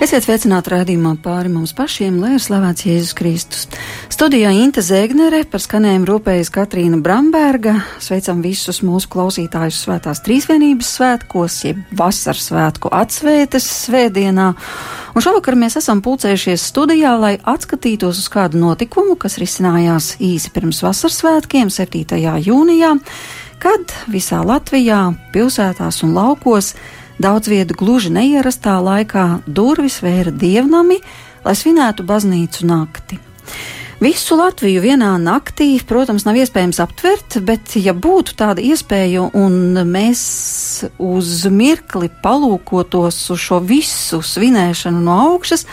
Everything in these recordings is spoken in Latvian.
Esiet sveicināti rādījumā pāri mums pašiem, lai ir slavēts Jēzus Kristus. Studijā Inte Zēgnere par skanējumu rūpējas Katrīna Bramberga. Sveicam visus mūsu klausītājus svētās trīsvienības svētkos, jeb vasaras svētku atsvētas svētdienā. Un šovakar mēs esam pulcējušies studijā, lai atskatītos uz kādu notikumu, kas risinājās īsi pirms vasaras svētkiem, 7. jūnijā, kad visā Latvijā, pilsētās un laukos Daudz vietu gluži neierastā laikā durvis vēra dievnami, lai svinētu baznīcu nakti. Visu Latviju vienā naktī, protams, nav iespējams aptvert, bet, ja būtu tāda iespēja un mēs uz mirkli palūkotos uz šo visu svinēšanu no augšas,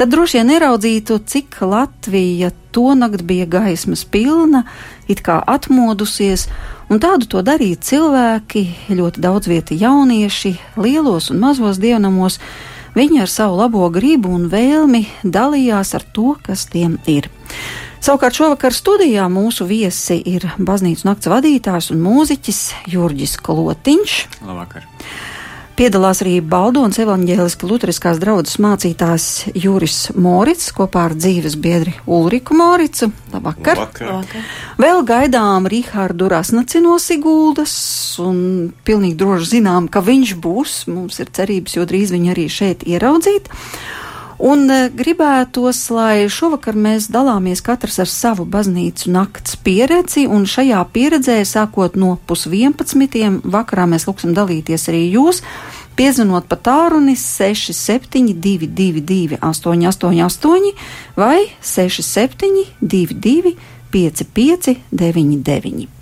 tad droši vien ieraudzītu, cik Latvija to nakt bija gaismas pilna, it kā atmodusies, Un tādu to darīja cilvēki, ļoti daudz vieta jaunieši, lielos un mazos dievnamos. Viņi ar savu labo gribu un vēlmi dalījās ar to, kas tiem ir. Savukārt šovakar studijā mūsu viesi ir baznīcas nakts vadītājs un mūziķis Jurģis Klotiņš. Labvakar! Piedalās arī Baldonas evaņģēliska luteriskās draudzes mācītājs Juris Morits kopā ar dzīves biedri Ulriku Moricu. Labvakar! Labvakar. Labvakar. Vēl gaidām Rihārdu Rasnaci no Siguldas un pilnīgi droši zinām, ka viņš būs. Mums ir cerības, jo drīz viņu arī šeit ieraudzīt. Un e, gribētos, lai šovakar mēs dalāmies katrs ar savu baznīcu nakts pieredzi, un šajā pieredzē, sākot no pusvienpadsmitiem, vakarā mēs lūksim dalīties arī jūs, piezvanot pa tālruni 6722, 888 vai 6722, 5599.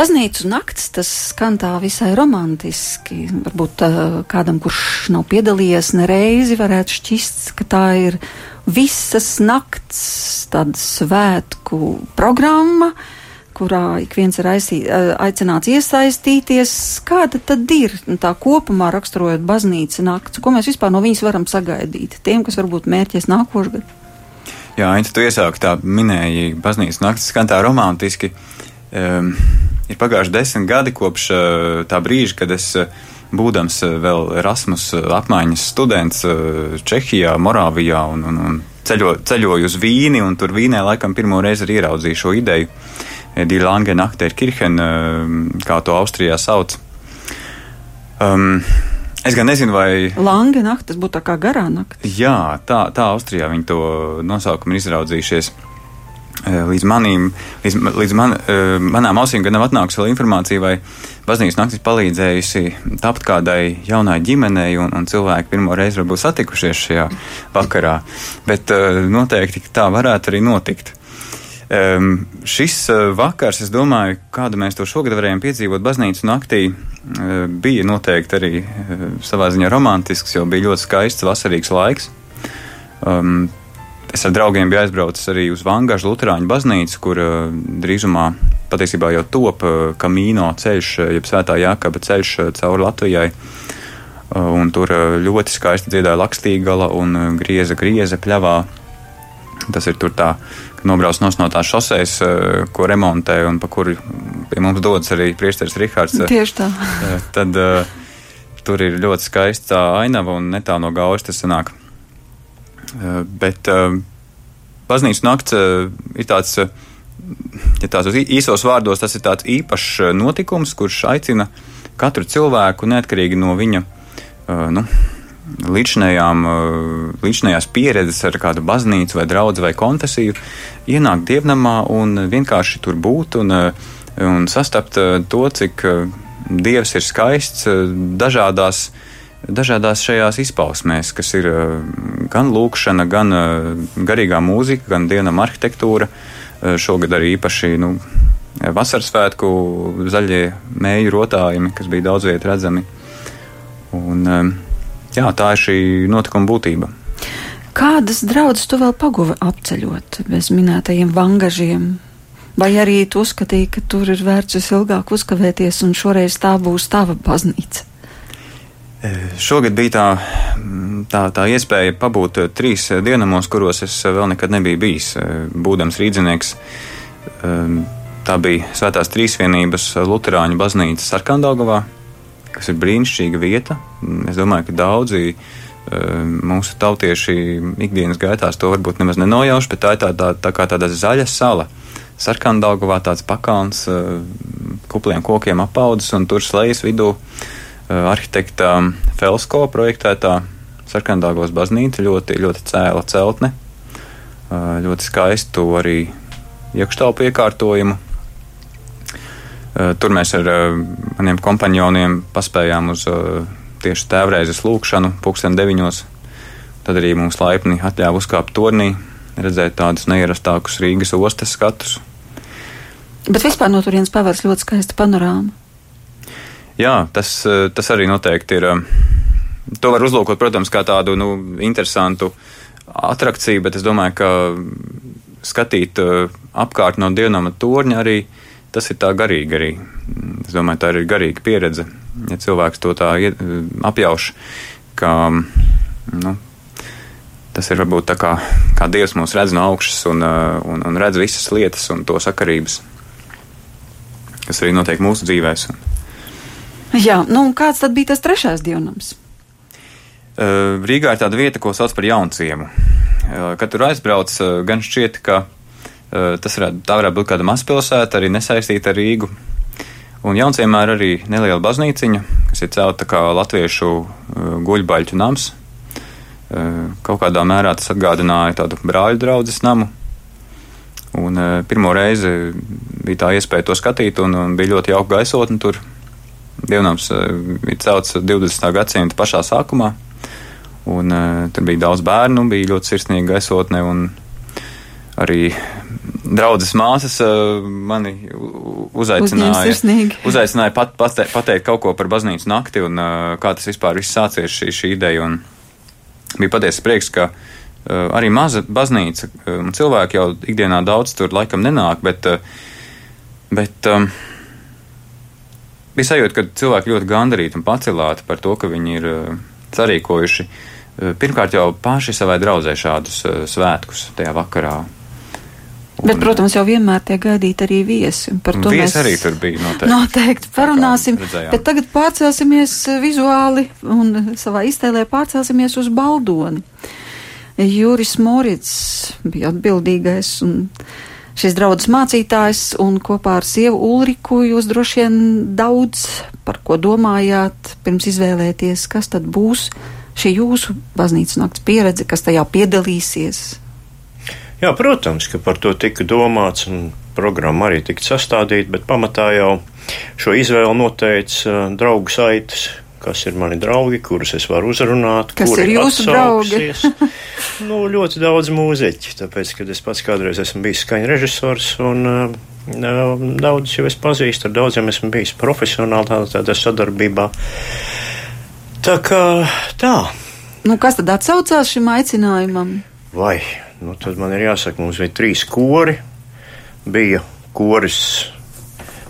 Baznīcu nakts tas skan tā visai romantiski. Varbūt uh, kādam, kurš nav piedalījies nereizi, varētu šķist, ka tā ir visas nakts tāda svētku programma, kurā ik viens ir aizsī, aicināts iesaistīties. Kāda tad ir nu, tā kopumā raksturojot baznīca nakts? Ko mēs vispār no viņas varam sagaidīt? Tiem, kas varbūt mērķies nākošgad. Jā, Aņa, tu iesāki tā minēji, baznīcas naktis skan tā romantiski. Um, Ir pagājuši desmit gadi kopš eh, tā brīža, kad es, eh, būdams eh, vēl Erasmus apmaiņas students Čehijā, Morāvijā un, un, un ceļo, ceļoju uz Vīni, un tur Vīnē laikam pirmo reizi arī ieraudzīju šo ideju. Die Lange Nacht Kirchen, kā to Austrijā sauc. Um, Es gan nezinu, vai. Lange naktis, būtu tā kā garā naktis. Jā, tā, tā Austrijā viņi to nosaukumu ir izraudzījušies. Eh, līdz, manīm, līdz, līdz man, eh, manām ausīm gan nav atnākusi vēl informācija, vai baznīcas naktis palīdzējusi tapt kādai jaunai ģimenei, un, un cilvēki pirmo reizi varbūt satikušies šajā vakarā. Bet eh, noteikti tā varētu arī notikt. Um, šis vakars, es domāju, kādu mēs to šogad varējām piedzīvot baznīcas naktī, bija noteikti arī savā ziņā romantisks, jo bija ļoti skaists vasarīgs laiks. Um, Es ar draugiem biju aizbraucis arī uz Vangažu Lutāņu baznīcu, kur uh, drīzumā patiesībā jau top uh, kamīno ceļš, uh, jeb svētā jākaba ceļš cauri Latvijai. Un tur ļoti skaisti dziedāja lakstīgala un grieza grieza pļavā. Tas ir tur tā, ka nobrauc no tās šoseis, ko remontē un pa kuru pie mums dodas arī priesteris Rihards. Tieši tā. Tad tur ir ļoti skaista ainava un netālu no gaujas tas sanāk. Eh, bet eh, baznīcas nakts eh, ir tāds, ja tāds īsos vārdos, tas ir tāds īpašs notikums, kurš aicina katru cilvēku neatkarīgi no viņa nu, līdzinējām, līdzinējās pieredzes ar kādu baznīcu vai draugu vai konfesiju, ienākt dievnamā un vienkārši tur būt un, un sastapt to, cik dievs ir skaists dažādās dažādās šajās izpausmēs, kas ir gan lūkšana, gan garīgā mūzika, gan dienam arhitektūra, šogad arī īpaši nu, vasaras svētku zaļie mēju rotājumi, kas bija daudz viet redzami. Un, jā, tā ir šī notikuma būtība. Kādas draudzes tu vēl paguvi apceļot bez minētajiem vangažiem? Vai arī tu uzskatīji, ka tur ir vērts visilgāk uzkavēties un šoreiz tā būs tava baznīca? Šogad bija tā, tā, tā iespēja pabūt trīs dienamos, kuros es vēl nekad nebiju bijis. Būdams rīdzinieks, tā bija Svētās Trīsvienības Lutāņu baznīca Sarkandāgavā, kas ir brīnišķīga vieta. Es domāju, ka daudzi mūsu tautieši ikdienas gaitās to varbūt nemaz nenojauš, bet tā ir tā, tā, tā kā tāda zaļa sala. Sarkandāgavā tāds pakāns, kupliem kokiem apaudzis un tur slējas vidū Eh, arhitekta Felsko projektētā Sarkandāgos baznīca ļoti, ļoti cēla celtne, ļoti skaistu arī iekštelpu iekārtojumu. Tur mēs ar maniem kompanioniem paspējām uz tieši tēvreizes lūkšanu, pulksten deviņos. Tad arī mums laipni atļāva uzkāpt tornī, redzēt tādus neierastākus Rīgas ostas skatus. Bet vispār no turienes pavērs ļoti skaista panorāma. Jā, tas, eh, tas arī noteikti ir. Eh, to var uzlūkot, protams, kā tādu nu, interesantu attrakciju, bet es domāju, ka skatīt eh, apkārt no dienama torņa arī tas ir tā garīgi. Arī. Es domāju, tā ir garīga pieredze. Ja cilvēks to tā apjauš, ka nu, tas ir varbūt tā kā, kā Dievs mūs redz no augšas un, un, un redz visas lietas un to sakarības, kas arī notiek mūsu dzīvēm. Jā, nu un kāds tad bija tas trešais dievnams? Uh, Rīgā ir tāda vieta, ko sauc par jaunciemu. Uh, kad tur aizbrauc, uh, gan šķiet, ka tas varētu, tā varētu būt kāda mazpilsēta, arī nesaistīta ar Rīgu. Un jaunciemā ir arī neliela baznīciņa, kas ir celta kā latviešu guļbaļķu nams. Kaut kādā mērā tas atgādināja tādu brāļu draugu namu. Un, pirmo reizi bija tā iespēja to skatīt, un, un bija ļoti jauka gaisotne tur. Dievnams eh, celts 20. gadsimta pašā sākumā. Un, uh, tur bija daudz bērnu, bija ļoti sirsnīga gaisotne. Arī draudzes māsas uh, mani uzaicināja, uzaicināja pat, pate, pateikt kaut ko par baznīcas nakti un uh, kā tas vispār viss sācies šī, šī ideja. Un bija patiesa prieks, ka arī maza baznīca un cilvēki jau ikdienā daudz tur laikam nenāk, bet, bet um, bija sajūta, ka cilvēki ļoti gandarīti un pacelāti par to, ka viņi ir uh, sarīkojuši uh, pirmkārt jau paši savai draudzē šādus uh, svētkus tajā vakarā. Un, Bet, protams, jau vienmēr tiek gaidīti arī viesi. Par to viesi mēs arī tur bija noteikti. Noteikti parunāsim. Bet tagad pārcelsimies vizuāli un savā iztēlē pārcelsimies uz Baldoni. Juris Morits bija atbildīgais un šis draudzes mācītājs, un kopā ar sievu Ulriku jūs droši vien daudz par ko domājāt, pirms izvēlēties, kas tad būs šī jūsu baznīcas nakts pieredze, kas tajā piedalīsies. Jā, protams, ka par to tika domāts, un programma arī tika sastādīta, bet pamatā jau šo izvēli noteica uh, draugu saites, kas ir mani draugi, kurus es varu uzrunāt. Kas ir jūsu draugi? nu, ļoti daudz mūziķu, tāpēc, ka es pats kādreiz esmu bijis skaņu režisors un uh, daudz jau es pazīstu, ar daudziem esmu bijis profesionāli tādā, tādā sadarbībā. Tā kā tā. Nu, kas tad atsaucās šim aicinājumam? Vai, nu tad man ir jāsaka, mums bija trīs kori, bija koris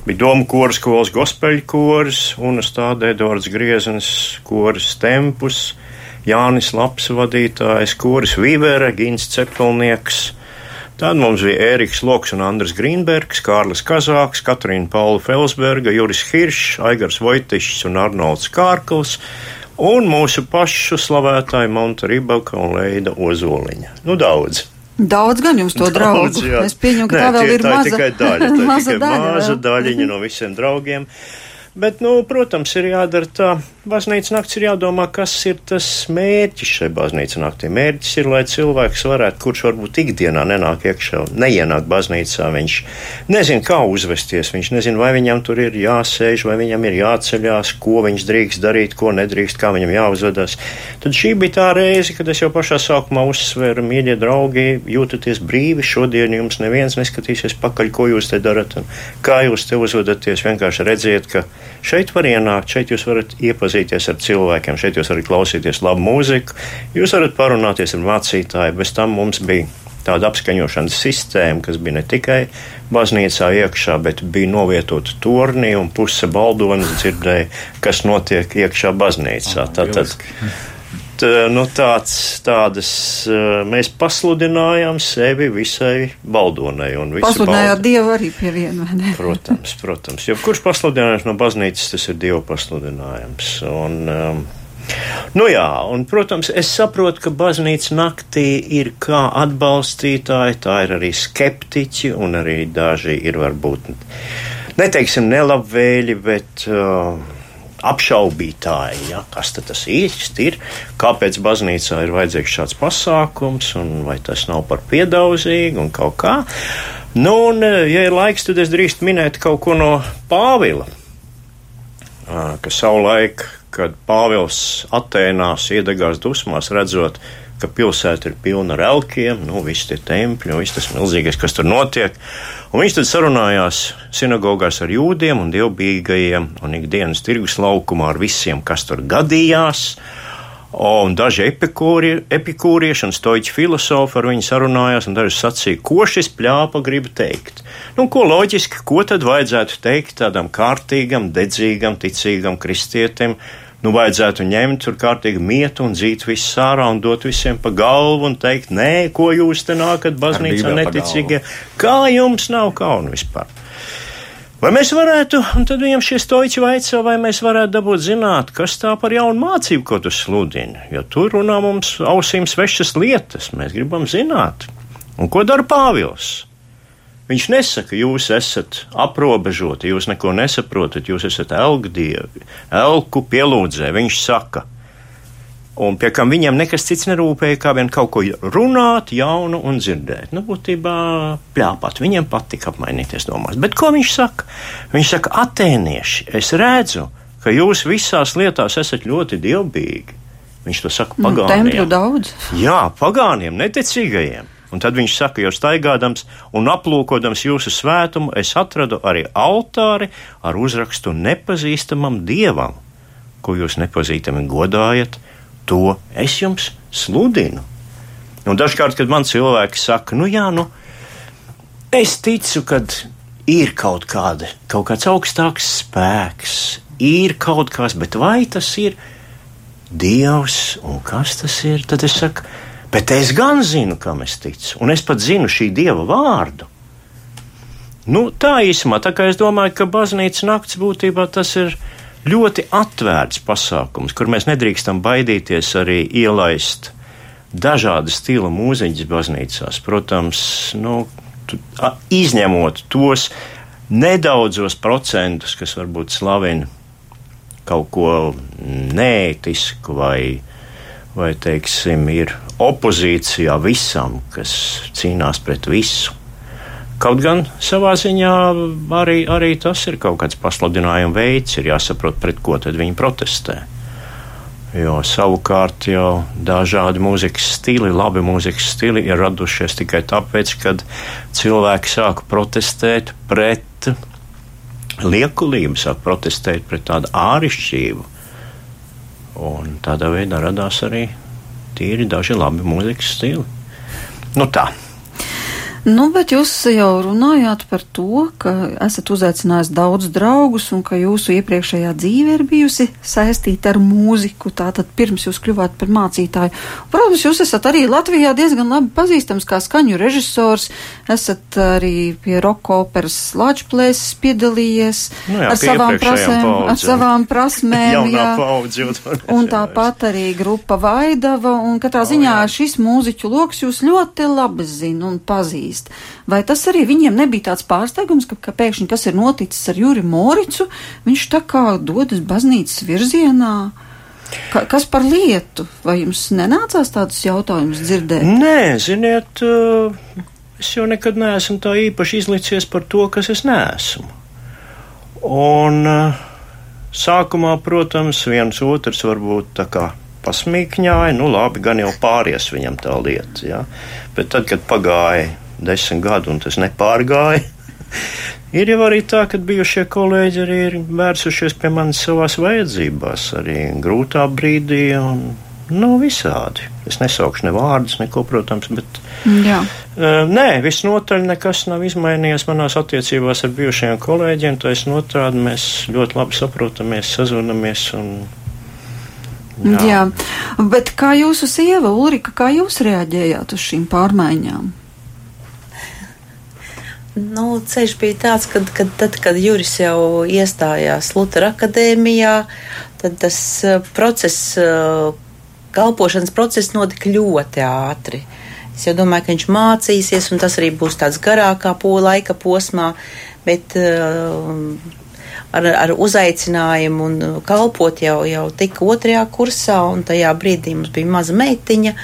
bija Doma koris, skolas gospeļu koris, un uz tāda Edvards Griezens koris Tempus, Jānis Laps vadītājs, koris Vīvere, Gins Cepelnieks. Tad mums bija Ēriks Loks un Andris Grīnbergs, Kārlis Kazāks, Katrīna Paula Felsberga, Juris Hiršs, Aigars Vojtišs un Arnolds Kārkls, un mūsu pašu slavētāji Monta Ribaka un Leida Ozoliņa. Nu, daudz. Daudz gan jums to draugu. Es pieņemu, ka Nē, tā vēl tie, ir tā maza, tikai daļa. Tā maza tikai daļa, maza daļiņa no visiem draugiem. Bet, nu, protams, ir jādara tā. Baznīcas naktis ir jādomā, kas ir tas mērķis šai baznīcas naktī. Mērķis ir, lai cilvēks varētu, kurš varbūt ikdienā nenāk iekšā, neienāk baznīcā, viņš nezina, kā uzvesties, viņš nezina, vai viņam tur ir jāsēž, vai viņam ir jāceļās, ko viņš drīkst darīt, ko nedrīkst, kā viņam jāuzvedas. Tad šī bija tā reize, kad es jau pašā sākumā uzsveru, mīļie draugi, jūtaties brīvi, šodien jums neviens neskatīsies pakaļ, ko jūs te darat un kā jūs te uzvedaties. Vienkārši redziet, ka šeit var ienākt, šeit jūs varat iepazīties ar cilvēkiem, šeit jūs varat klausīties labu mūziku, jūs varat parunāties ar mācītāju. Bez tam mums bija tāda apskaņošanas sistēma, kas bija ne tikai baznīcā iekšā, bet bija novietota turnī un puse baldonas dzirdēja, kas notiek iekšā baznīcā. Tātad, Eh, nu, tāds, tādas eh, mēs pasludinājām sevi visai baldonai. Pasludinājāt. Dievu arī pie viena, vai ne? Protams, protams. Jo kurš pasludinājums no baznīcas, tas ir Dieva pasludinājums. Un, um, Nu jā, un, protams, es saprotu, ka baznīca naktī ir kā atbalstītāji, tā ir arī skeptiķi, un arī daži ir varbūt, neteiksim, nelabvēļi, bet uh, apšaubītāji, ja, kas tas īsti ir, kāpēc baznīcā ir vajadzīgs šāds pasākums, un vai tas nav par piedauzīgu un kaut kā. Nu, un, ja ir laiks, tad es drīkst minēt kaut ko no Pāvila, ka savulaik, kad Pāvils Atēnās iedegās dusmās, redzot, ka pilsēta ir pilna ar elkiem, nu, visi tie tempļi un viss tas milzīgais, kas tur notiek. Un viņš tad sarunājās sinagogās ar jūdiem un dievbijīgajiem un ikdienas tirgus laukumā ar visiem, kas tur gadījās. Un daži epikūri, epikūrieši un stoiķi filozofi ar viņu sarunājās, un daži sacīja, ko šis pļāpa grib teikt. Nu, ko loģiski, ko tad vajadzētu teikt tādam kārtīgam, dedzīgam, ticīgam kristietim, nu, vajadzētu ņemt tur kārtīgi mietu un dzīt visu sārā un dot visiem pa galvu un teikt, nē, ko jūs te nākat baznīcā neticīgie, kā jums nav kauna vispār. Vai mēs varētu, un tad viņam šie stoiķi vaicā, vai mēs varētu dabūt zināt, kas tā par jaunu mācību, ko tu sludini, jo tur runā mums ausīm svešas lietas, mēs gribam zināt. Un ko dara Pāvils? Viņš nesaka, jūs esat aprobežoti, jūs neko nesaprotat, jūs esat elgdievi, elku pielūdzē. Viņš saka, un pie kam viņam nekas cits nerūpēja, kā vien kaut ko runāt, jaunu un dzirdēt. Nu, būtībā pļāpāt, viņam patika apmainīties domās. Bet ko viņš saka? Viņš saka, atēnieši, es redzu, ka jūs visās lietās esat ļoti dievbijīgi. Viņš to saka nu, pagāniem. Tempļu daudz. Jā, pagāniem, neticīgajiem. Un tad viņš saka, jo staigādams un aplūkodams jūsu svētumu, es atradu arī altāri ar uzrakstu nepazīstamam dievam, ko jūs nepazīstami godājat, to es jums sludinu. Un dažkārt, kad man cilvēki saka, nu jā, nu, es ticu, ka ir kaut, kāda, kaut kāds augstāks spēks, ir kaut kas, bet vai tas ir Dievs un kas tas ir? Tad es saku, Bet es gan zinu, kam es ticu, un es pat zinu šī dieva vārdu. Nu, tā īsumā, tā kā es domāju, ka baznīcas nakts būtībā tas ir ļoti atvērts pasākums, kur mēs nedrīkstam baidīties arī ielaist dažādu stila mūziķus baznīcās. Protams, nu, izņemot tos nedaudzos procentus, kas varbūt slavina kaut ko neētisku vai, vai teiksim, ir opozīcijā visam, kas cīnās pret visu. Kaut gan savā ziņā arī, arī tas ir kaut kāds pasludinājuma veids, ir jāsaprot, pret ko viņi protestē. Jo savukārt jau dažādi mūzikas stili, labi mūzikas stili ir radušies tikai tāpēc, ka cilvēki sāka protestēt pret liekulību, sāka protestēt pret tādu ārišķību. Un tādā veidā radās arī tīri daži labi mūzikas stili. Nu tā. Nu, bet jūs jau runājāt par to, ka esat uzaicinājis daudz draugus un ka jūsu iepriekšējā dzīve ir bijusi saistīta ar mūziku. Tātad pirms jūs kļuvāt par mācītāju. Protams, jūs esat arī Latvijā diezgan labi pazīstams kā skaņu režisors. Esat arī pie roka operas Latvijas piedalījies nu jā, ar, savām prasēm, paudze. ar savām prasmēm. jā. Paudzi, un tāpat arī grupa Vaidava. Un katrā oh, ziņā jā. šis mūziķu lokus jūs ļoti labi zina un pazīst pazīst. Vai tas arī viņiem nebija tāds pārsteigums, ka, ka pēkšņi kas ir noticis ar Juri Moricu, viņš tā kā dodas baznīcas virzienā? Ka, kas par lietu? Vai jums nenācās tādus jautājumus dzirdēt? Nē, ziniet, uh, es jau nekad neesmu tā īpaši izlicies par to, kas es neesmu. Un uh, sākumā, protams, viens otrs varbūt tā kā pasmīkņāja, nu labi, gan jau pāries viņam tā lieta, ja? bet tad, kad pagāja desmit gadi un tas nepārgāja, ir jau arī tā, ka bijušie kolēģi arī ir vērsušies pie manis savās vajadzībās, arī grūtā brīdī un nu, visādi. Es nesaukšu ne vārdus, neko, protams, bet. Jā. Uh, nē, visnotaļ nekas nav izmainījies manās attiecībās ar bijušajiem kolēģiem. Taisnotrādi mēs ļoti labi saprotamies, sazvanamies un Jā. Jā, bet kā jūsu sieva Ulrika, kā jūs reaģējāt uz šīm pārmaiņām? Nu, ceļš bija tāds, ka kad, tad, kad Juris jau iestājās Lutera akadēmijā, tad tas uh, process, uh, kalpošanas process notika ļoti ātri. Es jau domāju, ka viņš mācīsies, un tas arī būs tāds garākā po laika posmā, bet uh, ar, ar uzaicinājumu un kalpot jau, jau tika otrajā kursā, un tajā brīdī mums bija maza meitiņa.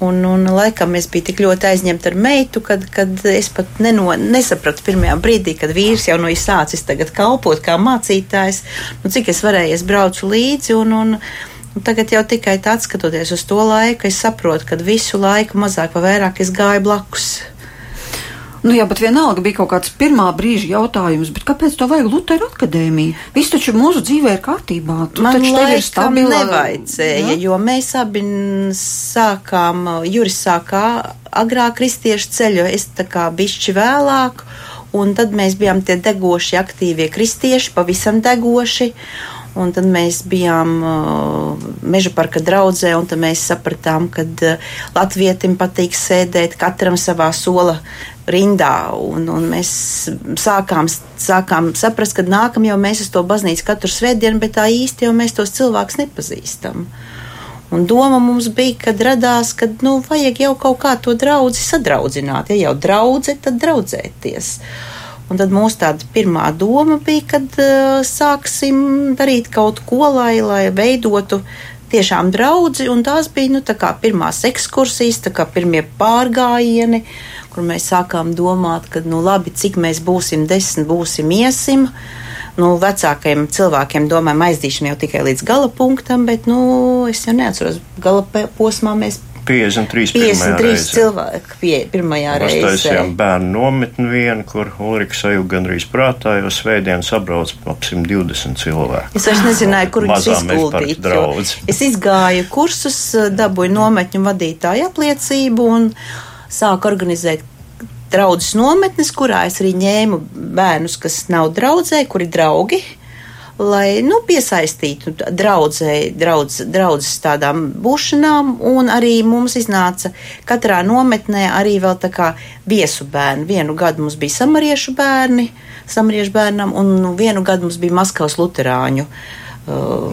Un, un laikam es biju tik ļoti aizņemta ar meitu, kad, kad es pat neno, nesapratu pirmajā brīdī, kad vīrs jau no izsācis tagad kalpot kā mācītājs, nu, cik es varēju, es braucu līdzi. Un, un, un tagad jau tikai tāds skatoties uz to laiku, es saprotu, ka visu laiku mazāk vai vairāk es gāju blakus. Nu, jā, bet vienalga bija kaut kāds pirmā brīža jautājums, kāpēc to vajag Lutera akadēmiju? Viss taču mūsu dzīvē ir kārtībā. Tu Man taču ir stabila. Nevajadzēja, ja? jo mēs abi sākām, Juris sākā agrāk kristiešu ceļu, es tā kā bišķi vēlāk, un tad mēs bijām tie degoši, aktīvie kristieši, pavisam degoši. Un tad mēs bijām uh, meža parka draudzē, un tad mēs sapratām, ka uh, latvietim patīk sēdēt katram savā sola rindā. Un, un mēs sākām, sākām saprast, ka nākam jau mēs uz to baznīcu katru svētdienu, bet tā īsti jau mēs tos cilvēkus nepazīstam. Un doma mums bija, kad radās, ka nu, vajag jau kaut kā to draugu sadraudzināt. Ja jau draudzē, tad draudzēties. Un tad mūsu tāda pirmā doma bija, kad uh, sāksim darīt kaut ko, lai, lai veidotu tiešām draugi. Tās bija nu, pirmās ekskursijas, pirmie pārgājieni. Kur mēs sākām domāt, ka, nu, labi, cik mēs būsim, desmit būsim, iesim. Nu, vecākajiem cilvēkiem, domājam, aizdīšana jau tikai līdz gala punktam, bet, nu, es jau neatceros, gala posmā mēs 53, 53 cilvēki pie pirmajā reizē. Mēs taisījām bērnu nometni vienu, kur Ulrika sajūta gandrīz prātā, jo svētdien sabrauc ap 120 cilvēku. Es vairs nezināju, kur viņus izguldīt. Es izgāju kursus, dabūju nometņu vadītāju apliecību un sāku organizēt draudzes nometnes, kurā es arī ņēmu bērnus, kas nav draudzē, kuri draugi. Lai nu, piesaistītu draudzē, draudz, draudzes tādām būšanām, un arī mums iznāca katrā nometnē arī vēl tā kā viesu bērni. Vienu gadu mums bija samariešu bērni, samariešu bērnam, un vienu gadu mums bija Maskavas luterāņu uh,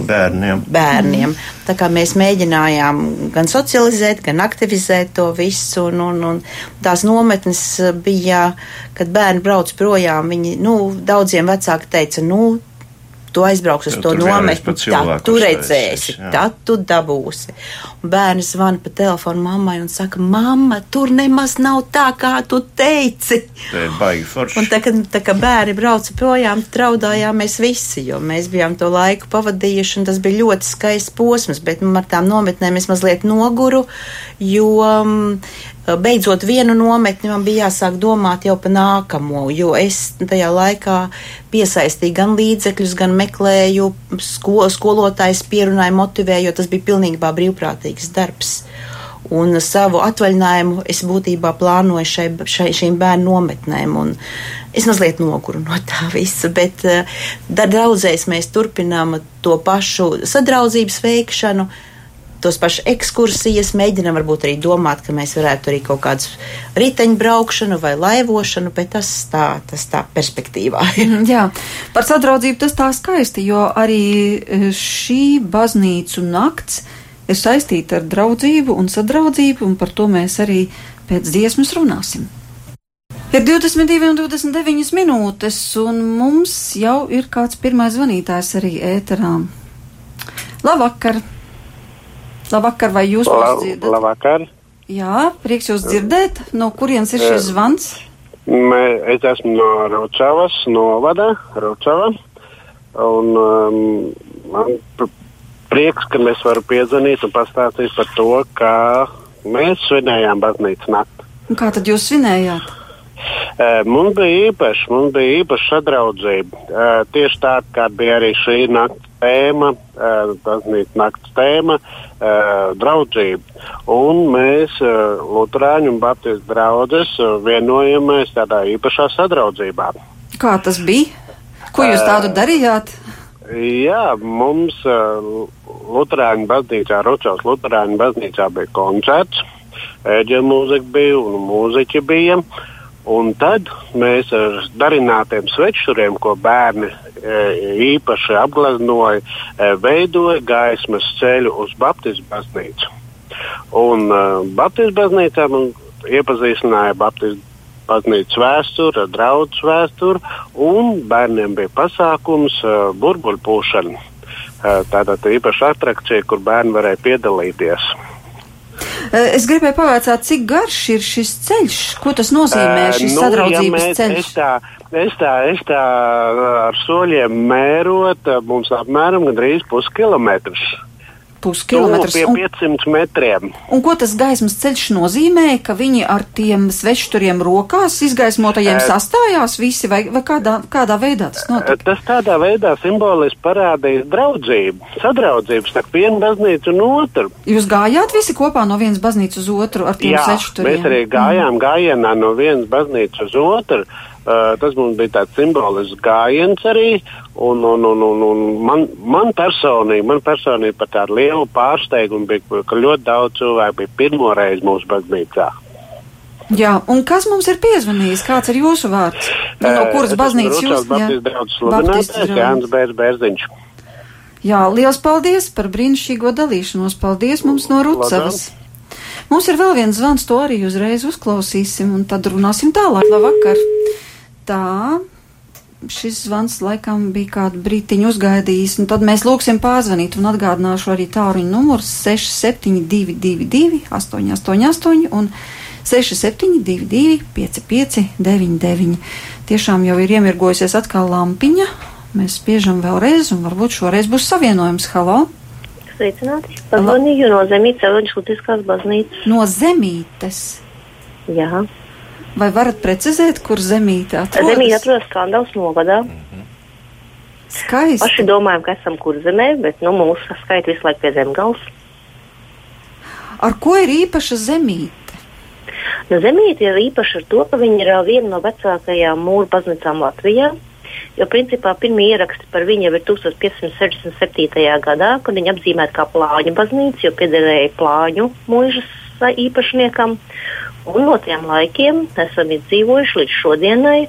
bērniem. bērniem. Tā kā mēs mēģinājām gan socializēt, gan aktivizēt to visu, un, un, un tās nometnes bija, kad bērni brauc projām, viņi, nu, daudziem vecāki teica, nu, tu aizbrauks uz to nometni, tad tu redzēsi, jā. tad tu dabūsi. Un bērni zvana pa telefonu mammai un saka, mamma, tur nemaz nav tā, kā tu teici. Tā ir baigi forši. Un tā, kad, tā kā bērni brauca projām, traudājāmies visi, jo mēs bijām to laiku pavadījuši, un tas bija ļoti skaists posms, bet nu, ar tām nometnēm es mazliet noguru, jo um, beidzot vienu nometni, man bija jāsāk domāt jau par nākamo, jo es tajā laikā piesaistīju gan līdzekļus, gan meklēju sko skolotājs, pierunāju, motivēju, jo tas bija pilnībā brīvprātīgs darbs. Un savu atvaļinājumu es būtībā plānoju šai, šai, šīm bērnu nometnēm. Es mazliet noguru no tā visa, bet uh, draudzēs mēs turpinām to pašu sadraudzības veikšanu, uh, tos pašus ekskursijas, mēģinām varbūt arī domāt, ka mēs varētu arī kaut kādu riteņbraukšanu vai laivošanu, bet tas tā, tas tā perspektīvā. Jā, par sadraudzību tas tā skaisti, jo arī e, šī baznīcu nakts ir saistīta ar draudzību un sadraudzību, un par to mēs arī pēc dziesmas runāsim. Ir 22 un 29 minūtes, un mums jau ir kāds pirmais zvanītājs arī ēterā. Labvakar! Labvakar, vai jūs La, mūs dzirdat? labvakar! Jā, prieks jūs dzirdēt. No kurienes ir šis zvans? Mē, es esmu no Ručavas, novada Ručava. Un um, man pr- prieks, ka mēs varam piezvanīt un pastāstīt par to, kā mēs svinējām baznīcas nakti. Un kā tad jūs svinējāt? Uh, mums bija īpaši, mums bija īpaša sadraudzība. Uh, tieši tā, kā bija arī šī nakts tēma, uh, baznīcas nakts tēma, uh, draudzība. Un mēs, uh, Lutāņu un Baptistu draugus, uh, vienojamies tādā īpašā sadraudzībā. Kā tas bija? Ko jūs tādu darījāt? Jā, mums uh, Lutāņu baznīcā, Ručovas Lutāņu baznīcā bija koncerts, ēģeļa mūzika bija un mūziķi bija. Un tad mēs ar darinātiem svečuriem, ko bērni e, īpaši apgleznoja, e, veidoja gaismas ceļu uz Baptistu baznīcu. Un uh, Baptistu baznīcā man iepazīstināja Baptistu baznīcas vēsturi, draudzes vēsturi, un bērniem bija pasākums burbuļpūšana. Tāda īpaša atrakcija, kur bērni varēja piedalīties. Eh, Es gribēju pavaicāt, cik garš ir šis ceļš? Ko tas nozīmē, Eh, šis nu, sadraudzības ja mēs, ceļš? Es tā, es tā, es tā ar soļiem mērot, eh, mums apmēram gandrīz puskilometrs. Puskilometrs. Pie Un, 500 metriem. un ko tas gaismas ceļš nozīmē? Ka viņi ar tiem svečturiem rokās izgaismotajiem Eh. sastājās visi, vai, vai kādā, kādā veidā tas notika? Tas tādā veidā simboliski parādīja draudzību, sadraudzību starp vienu baznīcu un otru. Jūs gājāt visi kopā no vienas baznīcas uz otru ar tiem Jā, svečturiem? mēs arī gājām gājienā no vienas baznīcas uz otru. Uh, tas mums bija tāds simbolisks gājiens arī. Un, un, un, un, un man, man personīgi, man personīgi par tādu lielu pārsteigumu bija, ka ļoti daudz cilvēku bija pirmo reizi mūsu baznīcā. Jā, un kas mums ir piezvanījis? Kāds ir jūsu vārds? Nu, no Uh, kuras baznīcas jūs? Sludinātājs Jānis Bērziņš. Jā, liels paldies par brīnišķīgo dalīšanos. Paldies mums no Rucavas. Mums ir vēl viens zvans, to arī uzreiz uzklausīsim, un tad runāsim tālāk. Labvakar! Tā, šis zvans laikam bija kādu brītiņu uzgaidījis, un tad mēs lūksim pārzvanīt un atgādināšu arī tāruņu numurs 6722, 888 un 6722, 5599. Tiešām jau ir iemirgojusies atkal lampiņa. Mēs spiežam vēlreiz, un varbūt šoreiz būs savienojums. Halo! Sveicināti. Pazvanīju no Zemītas Evanģeliskās baznīcas. No zemītes. Jā. Vai varat precizēt, kur zemīte atrodas? Zemīte atrodas Skandals novadā. Skaisti. Paši domājam, ka esam kur zemē, bet nu, mūsu skaita visu laiku pie zemgals. Ar ko ir īpaša zemīte? Nu, Zemīte ir īpaša ar to, ka viņa ir viena no vecākajām mūru baznīcām Latvijā. Jo principā pirmie ieraksti par viņu ir 1567. gadā, kad viņa apzīmēta kā plāņu baznīca, jo piederēja plāņu mūžas īpašniekam. Un no tiem laikiem esam izdzīvojuši līdz šodienai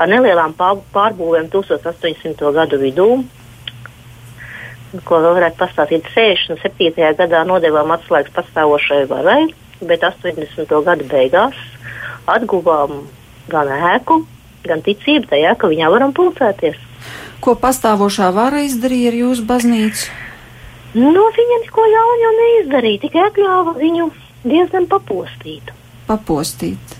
ar nelielām pār- pārbūvēm 1800. gadu vidū. Ko vēl varētu pastāstīt? 67. gadā nodevām atslēgas pastāvošai varai, bet 80. gada beigās atguvām gan ēku, gan ticību tajā, ka viņā varam pulcēties. Ko pastāvošā vara izdarīja ar jūsu baznīcu? Nu, viņa neko ļaunu jau neizdarīja, tikai atļāva viņu diezgan papostīt. Papostīt.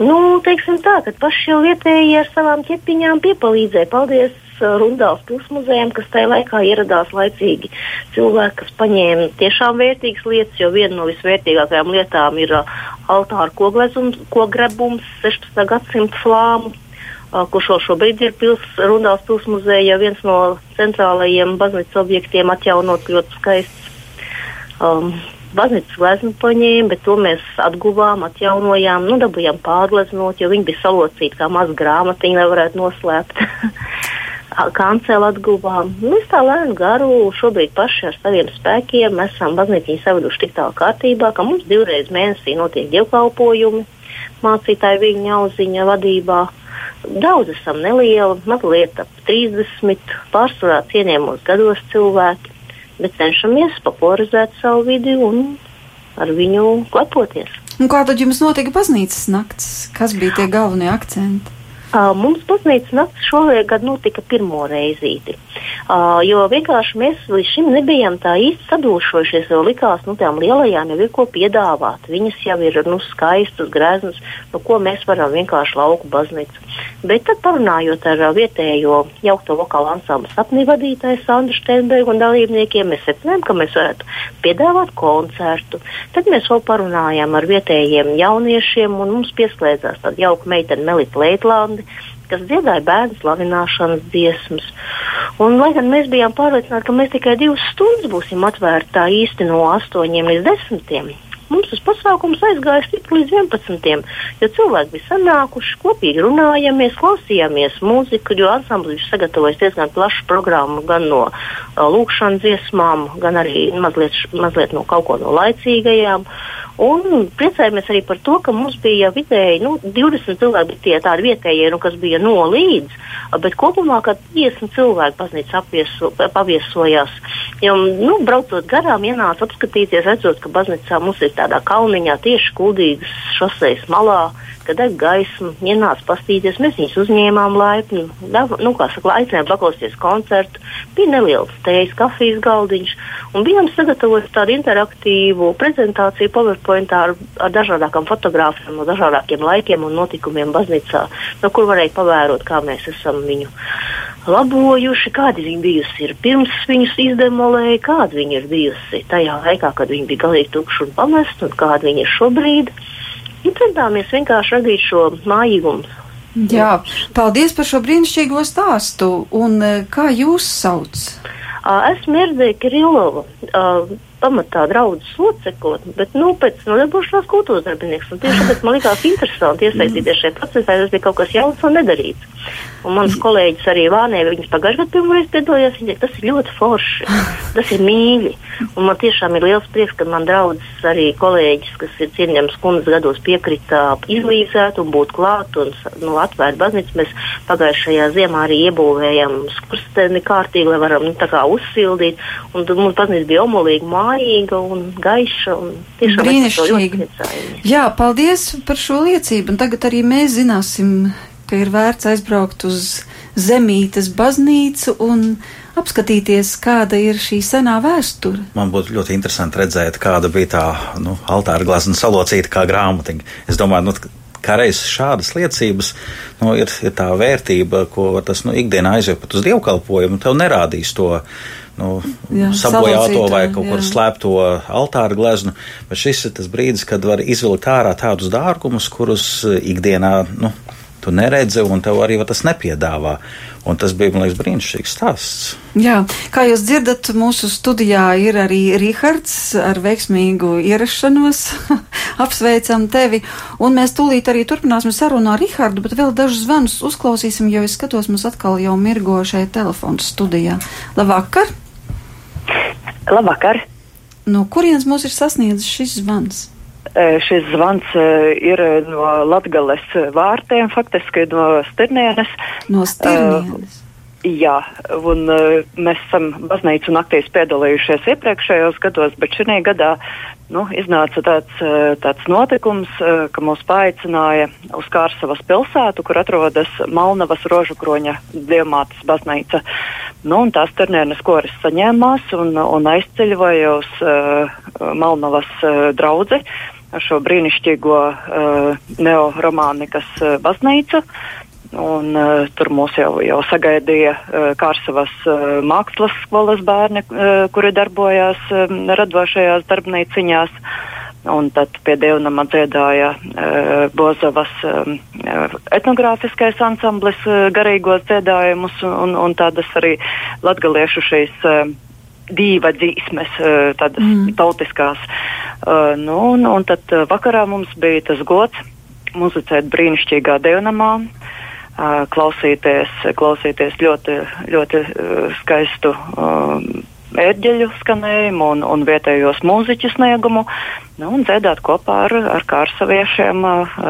Nu, teiksim tā, ka paši jau vietējie ar savām ķepiņām piepalīdzēja. Paldies uh, Rundāls pilsmuzējiem, kas tajā laikā ieradās laicīgi. Cilvēki, kas paņēma tiešām vērtīgas lietas, jo viena no visvērtīgākajām lietām ir uh, altāra kogrebums 16. gadsimta flāmu. uh, Kurš vēl šobrīd ir pils, Rundāls pilsmuzeja viens no centrālajiem baznīcas objektiem, atjaunot ļoti skaists. Um, Baznīcas gleznu paņēma, bet to mēs atguvām, atjaunojām, nu, dabūjām pārgleznot, jo viņi bija salocīti kā maza grāmatiņa, lai varētu noslēpt. Kancelu atguvām. Mēs tā lēnām garu šobrīd paši ar saviem spēkiem esam baznīciņu saveduši tik tālu kārtībā, ka mums divreiz mēnesī notiek dievkalpojumi mācītāju viņa auziņa vadībā. Daudz esam nelieli, mazliet ap 30, pārsvarā cienījamos gados cilvēki, bet cenšamies popularizēt savu vidi un ar viņu lepoties. Un kā tad jums notika baznīcas nakts? Kas bija tie galvenie akcenti? Uh, mums baznīcas naktis šogad notika pirmo reizīti. Uh, jo vienkārši mēs līdz šim nebijām tā īsti sadūšojušies, jo likās, nu, tām lielajām jau ir ko piedāvāt. Viņas jau ir, nu, skaistas, greznas, nu, ko mēs varam vienkārši lauku baznīcu. Bet tad parunājot ar uh, vietējo jaukto vokālu ansamblu sapnī vadītāju Sandru Steinbergu un dalībniekiem, mēs secinājām, ka mēs varētu piedāvāt koncertu. Tad mēs vēl parunājām ar vietējiem jauniešiem un mums pieslēdzās tāda jauka meitene Melita Leitlanda bandi, kas dziedāja bērnu slavināšanas dziesmas. Un, lai gan mēs bijām pārliecināti, ka mēs tikai divas stundas būsim atvērti tā īsti no 8 līdz 10. Mums tas pasākums aizgāja stipri līdz 11. jo cilvēki bija sanākuši, kopīgi runājāmies, klausījāmies mūziku, jo ansamblis ir sagatavojis diezgan plašu programmu gan no uh, lūkšanas dziesmām, gan arī mazliet, mazliet no kaut ko no laicīgajām. Un priecājamies arī par to, ka mums bija vidēji nu, 20 cilvēki, tie tādi vietējie, nu, kas bija no līdz, bet kopumā 50 cilvēki baznīca paviesojās. Jo, nu, braucot garām, ienāca apskatīties, redzot, ka baznīcā mums ir tādā kalniņā tieši kuldīgas šoseis malā kad deg gaismu, ienāca pastīties, mēs viņus uzņēmām laipni, nu, kā saka, aicinājām paklausīties koncertu, bija neliels tejas, kafijas galdiņš, un bijām sagatavojuši tādu interaktīvu prezentāciju PowerPointā ar, ar dažādākām fotogrāfijām no dažādākiem laikiem un notikumiem baznīcā, no kur varēja pavērot, kā mēs esam viņu labojuši, kāda viņa bijusi ir pirms viņus izdemolēja, kāda viņa ir bijusi tajā laikā, kad viņa bija galīgi tukša un pamesta, un kāda viņa ir šobrīd. Nu, centāmies vienkārši radīt šo mājīgumu. Jā, paldies par šo brīnišķīgo stāstu. Un eh, kā jūs sauc? Esmu Erdēja Kirilova, pamatā draudzes locekle, bet, nu, pēc nodarbošanās kultūras darbinieks. Un tieši tāpēc man likās interesanti iesaistīties šajā procesā, jo tas bija kaut kas jauns un nedarīts. Un mans kolēģis arī Vānē, viņas pagājušajā gadā pirmoreiz piedalījās, viņa teica, tas ir ļoti forši, tas ir mīļi. Un man tiešām ir liels prieks, ka man draudzes arī kolēģis, kas ir cienījams kundas gados, piekrita izlīdzēt un būt klāt un nu, atvērt baznīcu. Mēs pagājušajā ziemā arī iebūvējam skursteni kārtīgi, lai varam nu, tā kā uzsildīt. Un tad mums baznīca bija omulīga, mājīga un gaiša. Un Brīnišķīgi. Jā, paldies par šo liecību. Un tagad arī mēs zināsim, ka ir vērts aizbraukt uz Zemītes baznīcu un apskatīties, kāda ir šī senā vēsture. Man būtu ļoti interesanti redzēt, kāda bija tā nu, altāra glazna salocīta kā grāmatiņa. Es domāju, nu, kā reizes šādas liecības nu, ir, ir tā vērtība, ko tas nu, ikdienā aiziet pat uz dievkalpojumu, tev nerādīs to. Nu, jā, sabojāto vai kaut jā. kur slēpto altāra gleznu, bet šis ir tas brīdis, kad var izvilkt ārā tādus dārgumus, kurus ikdienā nu, tu neredzi, un tev arī tas nepiedāvā. Un tas bija, man liekas, brīnišķīgs stāsts. Jā, kā jūs dzirdat, mūsu studijā ir arī Rihards ar veiksmīgu ierašanos. Apsveicam tevi, un mēs tūlīt arī turpināsim sarunu ar Rihardu, bet vēl dažus zvanus uzklausīsim, jo es skatos, mums atkal jau mirgo šeit telefons studijā. Labvakar! Labvakar! No kurienes mūs ir sasniedzis šis zvans? Šis zvans ir no Latgales vārtiem, faktiski no Stirnienes. No Stirnienes. Uh, jā, un uh, mēs esam baznīcu naktīs piedalījušies iepriekšējos gados, bet šī gadā nu, iznāca tāds, tāds notikums, ka mūs paaicināja uz Kārsavas pilsētu, kur atrodas Malnavas rožukroņa dievmātes baznīca. Nu, un tās Ternienes koris saņēmās un, un aizceļoja uz uh, Malnavas uh, draudzi ar šo brīnišķīgo uh, neoromānikas uh, baznīcu. Un, uh, tur mūs jau, jau sagaidīja uh, Kārsavas uh, mākslas skolas bērni, uh, kuri darbojās uh, radošajās darbnīciņās. Un tad pie dievnama dziedāja uh, Bozavas um, etnogrāfiskais ansamblis uh, garīgos dziedājumus un, un tādas arī latgaliešu šīs uh, dīva dzīsmes, uh, tādas mm. tautiskās. Uh, nu, un, un tad uh, vakarā mums bija tas gods muzicēt brīnišķīgā dievnamā, uh, klausīties, klausīties ļoti, ļoti skaistu. Ērģeļu skanējumu un, un vietējos mūziķu sniegumu, nu, un dziedāt kopā ar, ar kārsaviešiem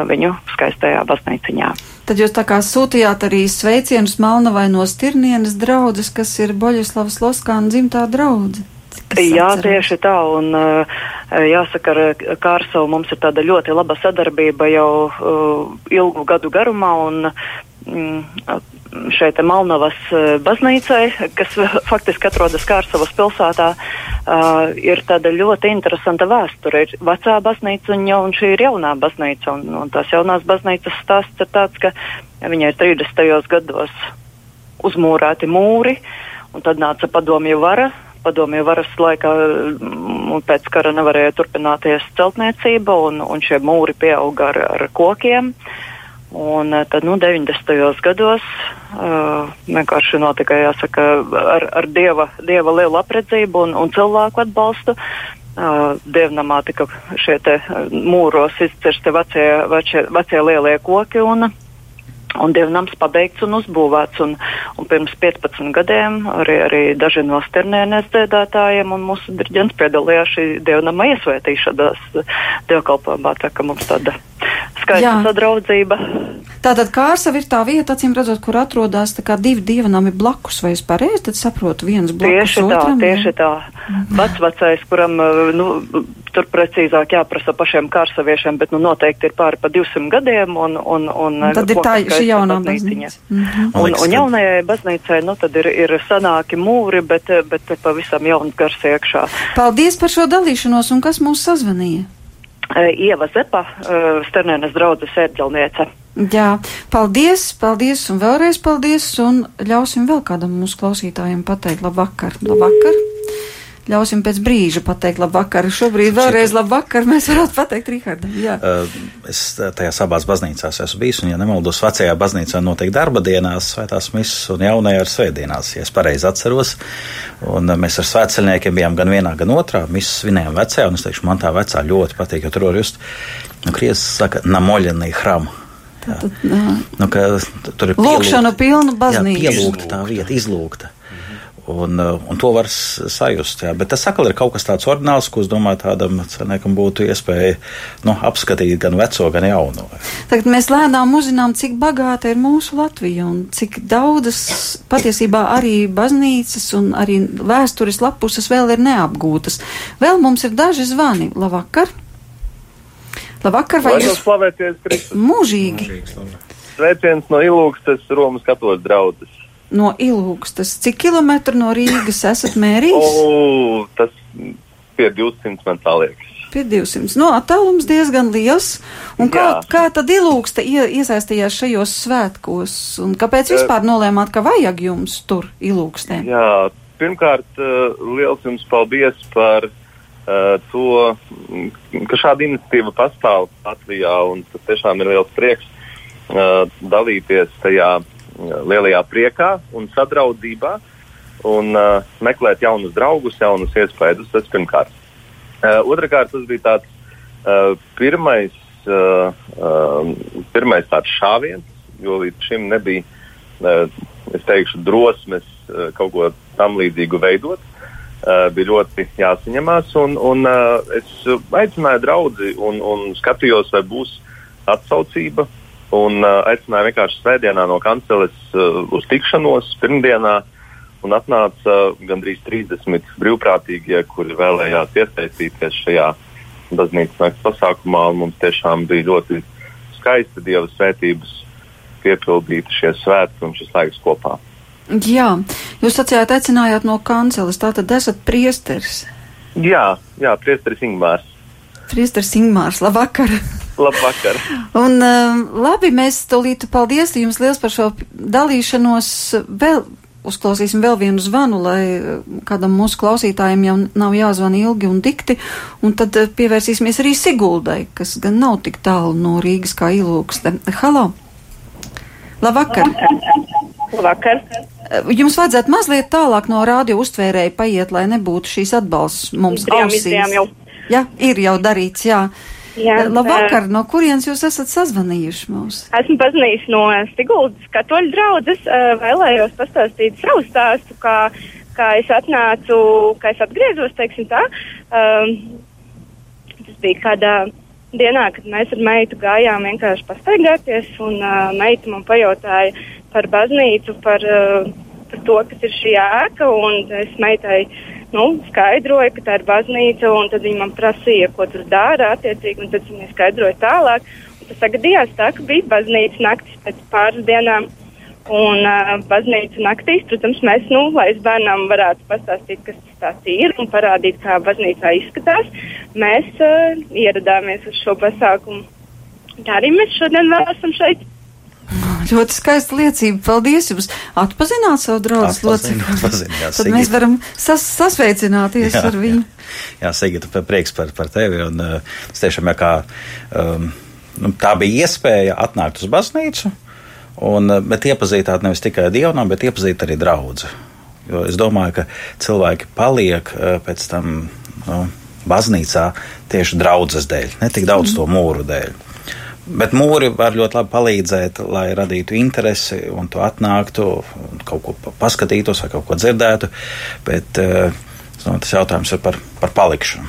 viņu skaistajā baznīciņā. Tad jūs tā kā sūtījāt arī sveicienus Malnavai no Stirnienes draudzes, kas ir Boļislavas Loskāna dzimtā draudze. Jā, tieši tā. Un, jāsaka, ar Kārsavu mums ir tāda ļoti laba sadarbība jau ilgu gadu garumā. Un, mm, šeit Malnavas baznīcai, kas faktiski atrodas Kārsavas pilsētā, uh, ir tāda ļoti interesanta vēsture. Ir vecā baznīca un, un šī ir jaunā baznīca. Un, un tās jaunās baznīcas stāsts ir tāds, ka viņai 30. gados uzmūrēti mūri, un tad nāca padomju vara. Padomju varas laikā un pēc kara nevarēja turpināties celtniecība, un, un šie mūri pieauga ar, ar kokiem. Un tad, nu, 90. gados uh, vienkārši notika, jāsaka, ar, ar dieva, dieva lielu apredzību un, un cilvēku atbalstu. Uh, dievnamā tika šie te mūros izcirsti vecie, vecie, vecie lielie koki un uh, Un dievnams pabeigts un uzbūvēts. Un, un pirms 15 gadiem arī, arī daži no sternēnes dziedātājiem un mūsu diriģents piedalījās šī dievnama iesvētīšanās dievkalpojumā. Tā ka mums tāda skaista sadraudzība. Tātad Kārsava ir tā vieta, acīm redzot, kur atrodas divi dievnami blakus, vai es pareizi tad saprotu viens blakus tieši otram? Tā, tieši tā, mhm. vecvecais, kuram, nu, tur precīzāk jāprasa pašiem Kārsaviešiem, bet, nu, noteikti ir pāri pa 200 gadiem, un, un, un, un tad ir tā šī jaunā baznīca. Mm -hmm. un, un jaunajai baznīcai, nu, tad ir, ir sanāki mūri, bet, bet pavisam jauns gars iekšā. Paldies par šo dalīšanos, un kas mūs sazvanīja? Ieva Zepa, Sternēnas draudzes ērģelniece. Jā, paldies, paldies un vēlreiz paldies, un ļausim vēl kādam mūsu klausītājiem pateikt labvakar. Labvakar! Ļausim pēc brīža pateikt labvakar. Šobrīd vēlreiz labvakar mēs varētu pateikt Rihardam. Jā. Es tajās abās baznīcās esmu bijis, un, ja nemaldos, vecajā baznīcā notiek darba dienās, svētās misas un jaunajā ar svētdienās, ja es pareizi atceros. Un mēs ar svētceļniekiem bijām gan vienā, gan otrā. Misas svinējām vecajā, un es teikšu, man tā vecā ļoti patīk, jo tur var just, nu, krievis saka, namoļanī hram. Tad, nu, tur ir lūkšana pilna baznīca. Jā, pielūgta tā vieta, izlūgta. Un, uh, un to var sajust. Jā. Bet tas atkal ir kaut kas tāds ordināls, ko es domāju, tādam cilvēkam būtu iespēja nu, apskatīt gan veco, gan jauno. Tagad mēs lēnām uzzinām, cik bagāta ir mūsu Latvija un cik daudzas patiesībā arī baznīcas un arī vēstures lapuses vēl ir neapgūtas. Vēl mums ir daži zvani. Labvakar! Labvakar, vai jūs slavēties Kristus? Mūžīgi! Sveiciens no Ilūkstes Romas katoļu draudzes no Ilūkstas. Cik kilometru no Rīgas esat mērījis? O, tas pie 200 man tā liekas. Pie 200. No attālums diezgan liels. Un kā, Jā. kā tad ilūksta ie, iesaistījās šajos svētkos? Un kāpēc vispār nolēmāt, ka vajag jums tur ilūkstē? Jā, pirmkārt, liels jums paldies par uh, to, ka šāda iniciatīva pastāv Latvijā. Un tas tiešām ir liels prieks uh, dalīties tajā lielajā priekā un sadraudzībā un uh, meklēt jaunus draugus, jaunus iespējas. Tas pirmkārt. Uh, Otrakārt, tas bija tāds uh, pirmais, uh, uh, pirmais tāds šāviens, jo līdz šim nebija, uh, teikšu, drosmes uh, kaut ko tam līdzīgu veidot. Uh, bija ļoti jāsaņemās, un, un uh, es aicināju draugu un, un skatījos, vai būs atsaucība un uh, aicināja vienkārši svētdienā no kanceles uh, uz tikšanos pirmdienā. Un atnāca uh, gandrīz 30 brīvprātīgie, kuri vēlējās iesaistīties šajā baznīcas nakts pasākumā. Mums tiešām bija ļoti skaisti Dieva svētības piepildīti šie svētki un šis laiks kopā. Jā, jūs sacījāt, aicinājāt no kanceles, tātad esat priesteris. Jā, jā priesteris Ingmārs. Priesteris Ingmārs, labvakar! Labvakar. Un um, labi, mēs tūlīt paldies jums liels par šo dalīšanos. Vēl uzklausīsim vēl vienu zvanu, lai uh, kādam mūsu klausītājiem jau nav jāzvana ilgi un dikti, un tad uh, pievērsīsimies arī Siguldai, kas gan nav tik tālu no Rīgas kā ilūkste. Halo! Labvakar! Labvakar! Uh, jums vajadzētu mazliet tālāk no rādio uztvērēja paiet, lai nebūtu šīs atbalsts mums izdarījām, ausīs. Izdarījām jau. Jā, ir jau darīts, jā. Jā, eh, Labvakar, no kurienes jūs esat sazvanījuši mums? Esmu pazinījis no Stiguldas katoļu draudzes, eh, vēlējos pastāstīt savu stāstu, kā, kā es atnācu, kā es atgriezos, teiksim tā. Um, tas bija kādā dienā, kad mēs ar meitu gājām vienkārši pastaigāties, un uh, meita man pajautāja par baznīcu, par, uh, par to, kas ir šī ēka, un es meitai nu, skaidroju, ka tā ir baznīca, un tad viņi man prasīja, ko tur dara attiecīgi, un tad viņi skaidroja tālāk. Un tas sagadījās tā, ka bija baznīca naktis pēc pāris dienām. Un uh, baznīca naktīs, protams, mēs, nu, lai bērnam varētu pastāstīt, kas tas ir un parādīt, kā baznīcā izskatās, mēs uh, ieradāmies uz šo pasākumu. Tā arī mēs šodien vēl esam šeit. Ļoti skaista liecība. Paldies jums! Atpazināt savu draugu locekli. Tad mēs varam sas sasveicināties jā, ar viņu. Jā, jā Sigita, prieks par, par tevi. Un, uh, tiešām, jā, kā, um, nu, tā bija iespēja atnākt uz baznīcu, un, uh, bet iepazīt nevis tikai dievnām, bet iepazīt arī draugu. Jo es domāju, ka cilvēki paliek uh, pēc tam nu, baznīcā tieši draudzes dēļ, ne tik daudz mm. to mūru dēļ. Bet mūri var ļoti labi palīdzēt, lai radītu interesi un tu atnāktu, un kaut ko paskatītos vai kaut ko dzirdētu. Bet no, eh, tas jautājums ir par, par palikšanu.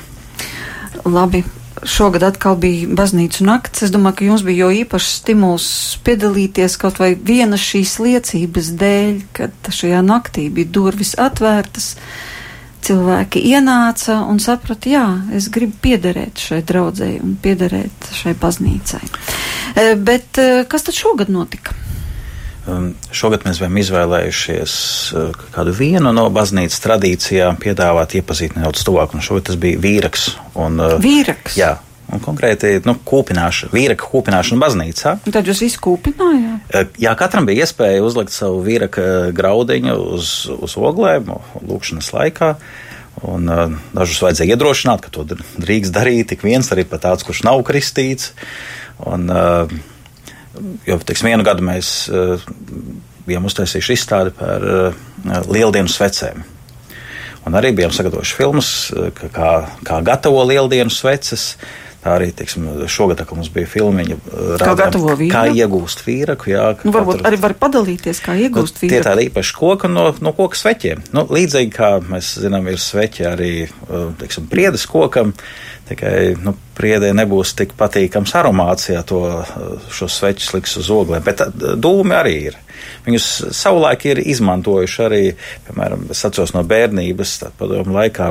Labi. Šogad atkal bija baznīcu nakts. Es domāju, ka jums bija jau īpašs stimuls piedalīties kaut vai viena šīs liecības dēļ, kad šajā naktī bija durvis atvērtas. Uh, cilvēki ienāca un saprata, jā, es gribu piederēt šai draudzēji un piederēt šai baznīcai. E, bet e, kas tad šogad notika? Um, šogad mēs bijām izvēlējušies uh, kādu vienu no baznīcas tradīcijām, piedāvāt, iepazīt nedaudz tuvāk. Šogad tas bija vīraks. Un, uh, vīraks? Jā, un konkrēti nu, kūpināšana, vīraka kūpināšana baznīcā. Un tad jūs izkūpinājāt? Eh, jā, katram bija iespēja uzlikt savu vīraka graudiņu uz, uz oglēm lūkšanas laikā. Un, uh, dažus vajadzēja iedrošināt, ka to drīkst darīt tik viens, arī pat tāds, kurš nav kristīts. Un, uh, jo, teiksim, vienu gadu mēs uh, bijām uztaisījuši izstādi par uh, lieldienu svecēm. Un arī bijām sagatavojuši filmas, kā, kā gatavo lieldienu sveces. Tā arī teiksim, šogad, kad mums bija filmiņa, kā, gatavo vīraku? kā iegūst vīraku. Jā, nu, varbūt katru... arī var padalīties, kā iegūst nu, vīraku. Tie tādi īpaši koki no, no koka sveķiem. Nu, līdzīgi kā mēs zinām, ir sveķi arī teiksim, priedes kokam, tikai nu, priedē nebūs tik patīkams aromāts, ja to šo sveķu liks uz oglēm, bet dūmi arī ir. Viņus savulaik ir izmantojuši arī, piemēram, atceros no bērnības, padomu laikā,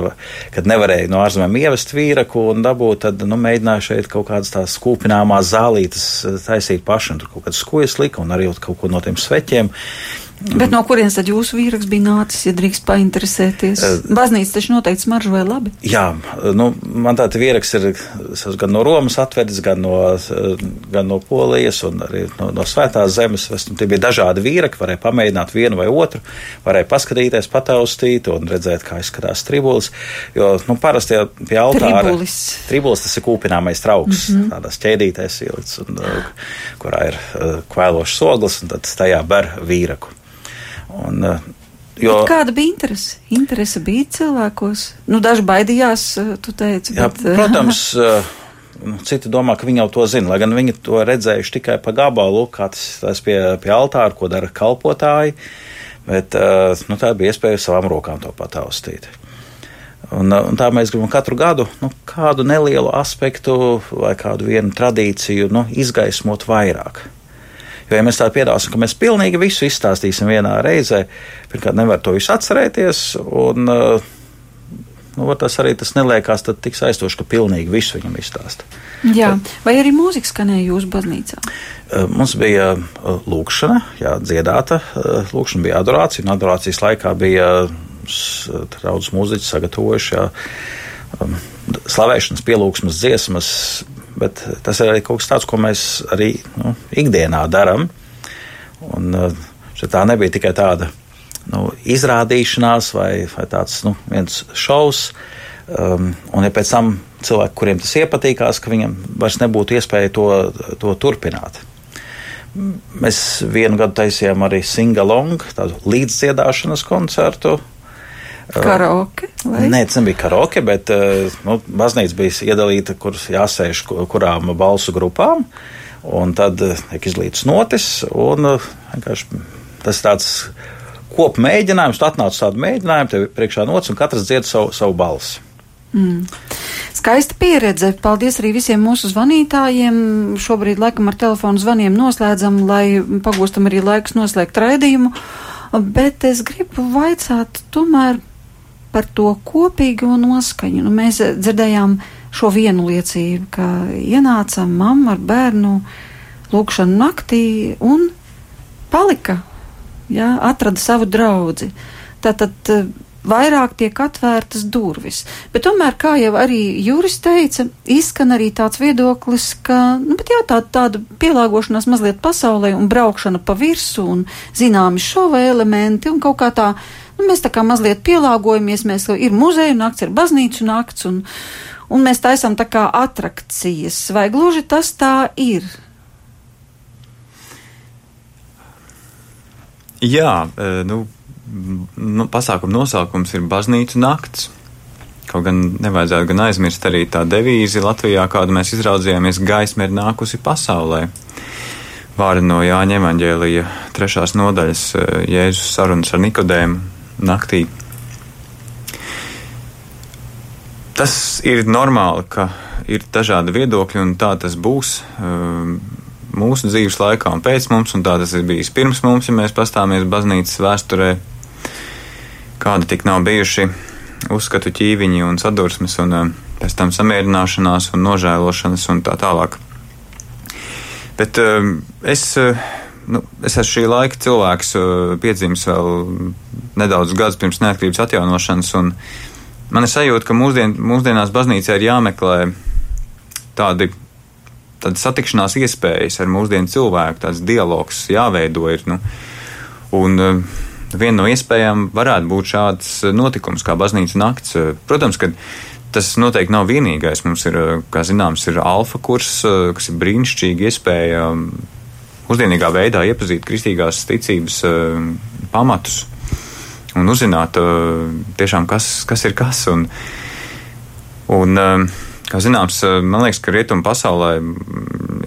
kad nevarēja no ārzemēm ievest vīraku un dabūt, tad, nu, mēģināju šeit kaut kādas tās kūpināmās zālītes eh, taisīt paši, un tur kaut kādas skojas lika un arī kaut ko no tiem sveķiem. Bet no kurienes tad jūsu vīraks bija nācis, ja drīkst painteresēties? Uh, Baznīca taču noteikti smaržoja labi. Jā, nu, man tāds vīraks ir gan no Romas atvedis, gan no, gan no Polijas un arī no, no Svētās zemes. Tie bija dažādi vīraki, varēja pamēģināt vienu vai otru, varēja paskatīties, pataustīt un redzēt, kā izskatās tribulis. Jo, nu, parasti jau pie altāra. Tribulis. Tribulis tas ir kūpināmais trauks, mm -hmm. tādās ķēdītēs ielikts, un, kurā ir kvēlošs ogles, un tad tajā ber vīraku. Un, eh, jo, bet kāda bija interese? Interese bija cilvēkos. Nu, daži baidījās, eh, tu teici. Jā, bet, eh, protams. Nu, citi domā, ka viņi jau to zina, lai gan viņi to redzējuši tikai pa gabalu, kā tas, tas pie, pie altāra, ko dara kalpotāji. Bet nu, tā bija iespēja savām rokām to pataustīt. Un, un tā mēs gribam katru gadu nu, kādu nelielu aspektu vai kādu vienu tradīciju nu, izgaismot vairāk. Jo, ja mēs tā piedāvāsim, ka mēs pilnīgi visu izstāstīsim vienā reizē, pirmkārt, nevar to visu atcerēties. Un, uh, Nu, tas arī tas neliekās tik aizstoši, ka pilnīgi visu viņam izstāsta. Jā, vai arī mūzika skanēja jūsu baznīcā? Uh, mums bija uh, lūkšana, jā, dziedāta lūkšana, bija adorācija, un adorācijas laikā bija daudz mūziķi sagatavojuši jā, um, slavēšanas, pielūgsmas dziesmas, bet tas ir arī kaut kas tāds, ko mēs arī nu, ikdienā darām. Un uh, tā nebija tikai tāda nu, izrādīšanās vai, vai tāds nu, viens šovs. Um, un ja pēc tam cilvēki, kuriem tas iepatīkās, ka viņam vairs nebūtu iespēja to, to turpināt. Mēs vienu gadu taisījām arī singalong, tādu līdzdziedāšanas koncertu, Karaoke? Vai? Nē, tas nebija karaoke, bet nu, baznīca bija iedalīta, kur jāsēž kurām balsu grupām. Un tad tiek izlīts notis, un tas ir tāds kopmēģinājums. Tu atnāc uz tādu mēģinājumu, tev priekšā nots, un katrs dzied savu, savu balsi. Mm. Skaista pieredze. Paldies arī visiem mūsu zvanītājiem. Šobrīd laikam ar telefonu zvaniem noslēdzam, lai pagūstam arī laiks noslēgt raidījumu. Bet es gribu vaicāt tomēr par to kopīgo noskaņu. Nu, mēs dzirdējām šo vienu liecību, ka ienāca mamma ar bērnu lūkšanu naktī un palika, jā, atrada savu draugu. Tātad vairāk tiek atvērtas durvis. Bet tomēr, kā jau arī Juris teica, izskan arī tāds viedoklis, ka nu, jā, tā, tāda pielāgošanās mazliet pasaulē un braukšana pa virsu un zināmi šova elementi un kaut kā tā, nu, mēs tā kā mazliet pielāgojamies, mēs ir muzeja nakts, ir baznīcu nakts un, un mēs taisam tā kā atrakcijas. Vai gluži tas tā ir? Jā, nu, nu, pasākuma nosaukums ir Baznīcu nakts. Kaut gan nevajadzētu gan aizmirst arī tā devīzi Latvijā, kādu mēs izraudzījāmies, gaisma ir nākusi pasaulē. Vārdi no Jāņa evaņģēlija trešās nodaļas Jēzus sarunas ar Nikodēmu naktī. Tas ir normāli, ka ir dažādi viedokļi un tā tas būs um, mūsu dzīves laikā un pēc mums, un tā tas ir bijis pirms mums, ja mēs pastāmies baznīcas vēsturē kādi tik nav bijuši uzskatu ķīviņi un sadursmes, un eh, pēc tam samierināšanās un nožēlošanas un tā tālāk. Bet uh, es, uh, nu, es esmu šī laika cilvēks, uh, piedzimis vēl nedaudz gadus pirms neatkarības atjaunošanas, un man ir sajūta, ka mūsdien, mūsdienās baznīcā ir jāmeklē tādi, tādi satikšanās iespējas ar mūsdienu cilvēku, tāds dialogs jāveido ir. Nu, un, uh, viena no iespējām varētu būt šāds eh, notikums kā baznīcas nakts. Eh, protams, ka tas noteikti nav vienīgais. Mums ir, eh, kā zināms, ir alfa kurs, kas ir brīnišķīgi iespēja mūsdienīgā mm, veidā iepazīt kristīgās ticības pamatus un uzzināt tiešām, kas, kas ir kas. Un, un, Kā zināms, man liekas, ka rietumu pasaulē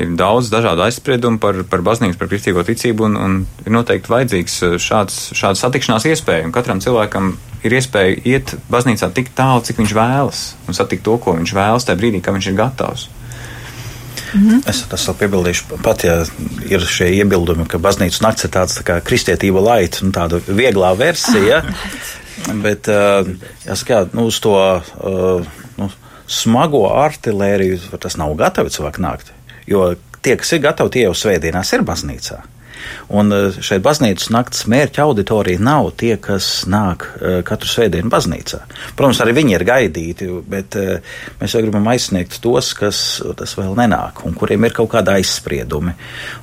ir daudz dažādu aizspriedumu par, par baznīcu, par kristīgo ticību, un, un ir noteikti vajadzīgs šāds, šāds satikšanās iespēja. Katram cilvēkam ir iespēja iet baznīcā tik tālu, cik viņš vēlas, un satikt to, ko viņš vēlas, tajā brīdī, kad viņš ir gatavs. -hmm. Es tas vēl piebildīšu, pat ja ir šie iebildumi, ka baznīcas nakts ir tāds tā kā kristietība laita, nu, tāda vieglā versija. Bet, jāsaka, nu, uz to nu, smago artēriju, tas nav gatavi cilvēki nākt. Jo tie, kas ir gatavi, tie jau svētdienās ir baznīcā. Un e, šeit baznīcas naktas mērķa auditorija nav tie, kas nāk e, katru svētdienu baznīcā. Protams, arī viņi ir gaidīti, bet e, mēs jau gribam aizsniegt tos, kas tas vēl nenāk un kuriem ir kaut kāda aizspriedumi.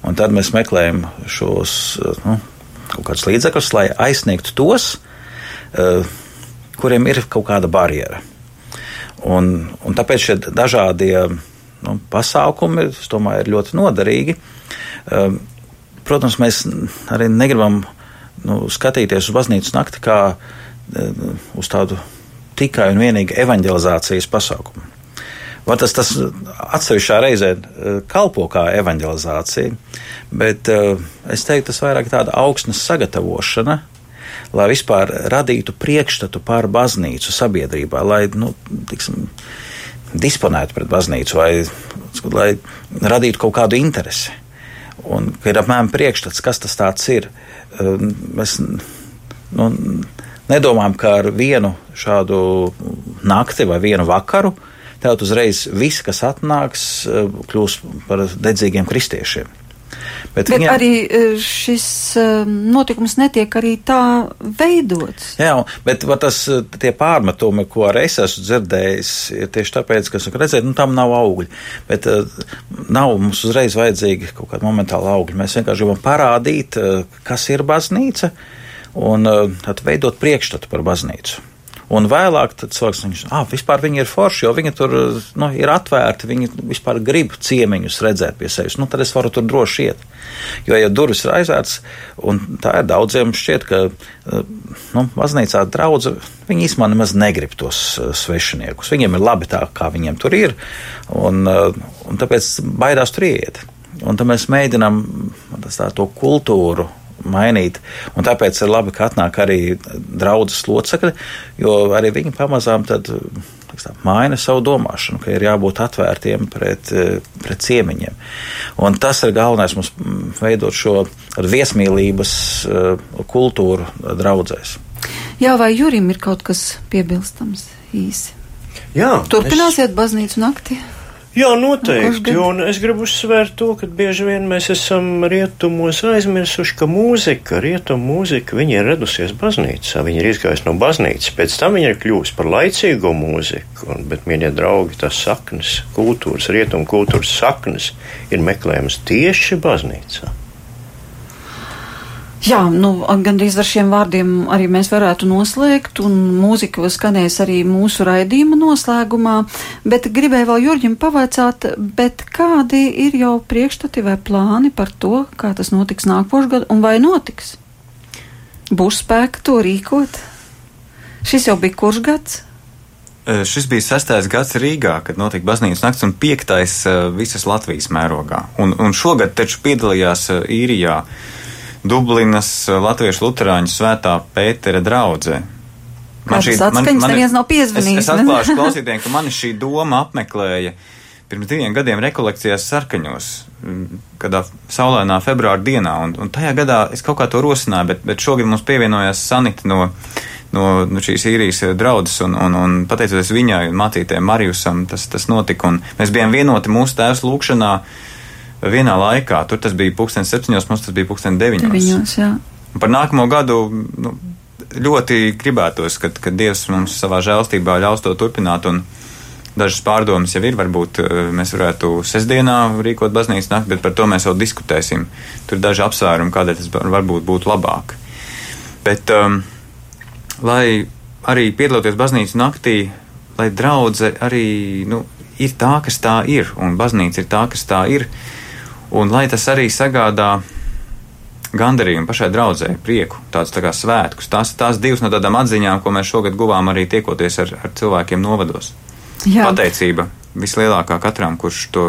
Un tad mēs meklējam šos nu, kaut kādus līdzekļus, lai aizsniegtu tos, kuriem ir kaut kāda barjera. Un, un tāpēc šie dažādie nu, pasākumi, es domāju, ir ļoti noderīgi. Ehm, protams, mēs arī negribam nu, skatīties uz baznīcas nakti kā eh, uz tādu tikai un vienīgi evanģelizācijas pasākumu. Var tas, tas atsevišķā reizē eh, kalpo kā evanģelizācija, bet eh, es teiktu, tas vairāk tāda augstnes sagatavošana lai vispār radītu priekšstatu par baznīcu sabiedrībā, lai nu, tiksim, disponētu pret baznīcu, vai lai radītu kaut kādu interesi. Un ir apmēram priekšstats, kas tas ir. Ehm, mēs nu, nedomājam, ka ar vienu šādu nakti vai vienu vakaru tev uzreiz viss, kas atnāks, ehm, kļūs par dedzīgiem kristiešiem. Bet, bet viņam... arī e, šis e, notikums netiek arī tā veidots. Jā, bet tas, e, tie pārmetumi, ko arī es esmu dzirdējis, ir tieši tāpēc, ka, saku, redziet, nu, tam nav augļi. Bet nav mums uzreiz vajadzīgi kaut kāda momentāla augļa. Mēs vienkārši gribam parādīt, kas ir baznīca un tad veidot priekšstatu par baznīcu. Un vēlāk cilvēks viņš, ah, vispār viņi ir forši, jo viņi tur nu, ir atvērti, viņi vispār grib ciemiņus redzēt pie sevis. Nu, tad es varu tur droši iet. Jo, ja durvis ir aizvērts, un tā ir daudziem šķiet, ka nu, baznīcā draudz, viņi īstenībā nemaz negrib tos svešiniekus. Viņiem ir labi tā, kā viņiem tur ir, un, un tāpēc baidās tur iet. Un tad mēs mēģinām tā, to kultūru mainīt. Un tāpēc ir labi, ka atnāk arī draudzes locekļi, jo arī viņi pamazām tad. Tā, maina savu domāšanu, ka ir jābūt atvērtiem pret, pret ciemiņiem. Un tas ir galvenais mums veidot šo viesmīlības kultūru draudzēs. Jā, vai Jurim ir kaut kas piebilstams īsi? Jā, Turpināsiet es... baznīcu naktī? Jā, noteikti. Un es gribu uzsvērt to, ka bieži vien mēs esam rietumos aizmirsuši, ka mūzika, rietumu mūzika, viņa ir radusies baznīcā, viņa ir izgājusi no baznīcas, pēc tam viņa ir kļuvusi par laicīgo mūziku, un, bet, mīļie draugi, tās saknes, kultūras, rietumu kultūras saknes ir meklējamas tieši baznīcā. Jā, nu, gandrīz ar šiem vārdiem arī mēs varētu noslēgt, un mūzika skanēs arī mūsu raidījuma noslēgumā, bet gribēju vēl Jurģim pavaicāt, bet kādi ir jau priekšstati vai plāni par to, kā tas notiks nākošgad, un vai notiks? Būs spēka to rīkot? Šis jau bija kurš gads? Šis bija sastais gads Rīgā, kad notika baznīcas nakts, un piektais visas Latvijas mērogā. Un, un šogad taču piedalījās īrijā. Uh, Dublinas eh, Latviešu Lutāņu svētā Pētera draudzē. Man šī man, neviens nav piezvanījis. Es, es atklāšu klausītājiem, ka mani šī doma apmeklēja pirms diviem gadiem rekolekcijās sarkaņos, mm, kādā saulēnā februāra dienā, un, un tajā gadā es kaut kā to rosināju, bet, bet šogad mums pievienojās Sanita no, no, no šīs īrijas draudzes, un, un, un pateicoties viņai un mācītēm Marijusam, tas, tas notika, un mēs bijām vienoti mūsu tēvs lūkšanā vienā laikā. Tur tas bija pulksten septiņos, mums tas bija pulksten deviņos. Deviņos, jā. Par nākamo gadu nu, ļoti gribētos, kad, kad Dievs mums savā žēlstībā ļaus to turpināt. Dažas pārdomas jau ir, varbūt eh, mēs varētu sestdienā rīkot baznīcas nakti, bet par to mēs vēl diskutēsim. Tur ir daži apsvērumi, kādēļ tas varbūt būtu labāk. Bet, um, lai arī piedaloties baznīcas naktī, lai draudze arī nu, ir tā, kas tā ir, un baznīca ir tā, kas tā ir, uh, Un lai tas arī sagādā gandarījumu pašai draudzēji, prieku, tādus tā kā svētkus. Tās tās divas no tādām atziņām, ko mēs šogad guvām arī tiekoties ar, ar cilvēkiem novados. Jā. Pateicība vislielākā katram, kurš to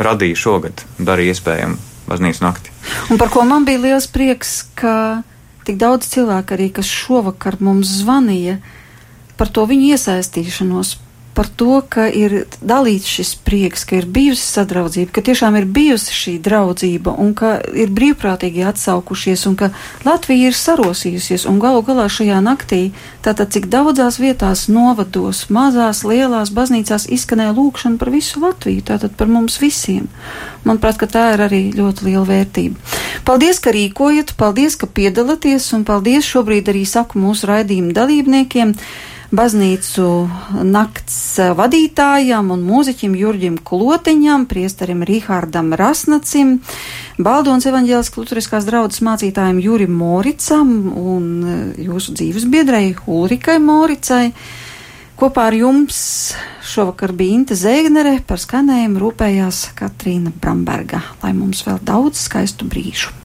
radīja šogad, darīja iespējamu baznīcas nakti. Un par ko man bija liels prieks, ka tik daudz cilvēku arī, kas šovakar mums zvanīja par to viņu iesaistīšanos, par to, ka ir dalīts šis prieks, ka ir bijusi sadraudzība, ka tiešām ir bijusi šī draudzība un ka ir brīvprātīgi atsaukušies un ka Latvija ir sarosījusies un galu galā šajā naktī, tātad cik daudzās vietās novados, mazās, lielās baznīcās izskanēja lūkšana par visu Latviju, tātad par mums visiem. Manuprāt, ka tā ir arī ļoti liela vērtība. Paldies, ka rīkojat, paldies, ka piedalāties un paldies šobrīd arī saku mūsu raidījumu dalībniekiem baznīcu nakts vadītājam un mūziķim Jurģim Klotiņam, priesterim Rihārdam Rasnacim, Baldonas evaņģēlas kultūriskās draudzes mācītājiem Jurim Moricam un e, jūsu dzīves biedrei Ulrikai Moricai. Kopā ar jums šovakar bija Inte Zēgnere, par skanējumu rūpējās Katrīna Bramberga, lai mums vēl daudz skaistu brīžu.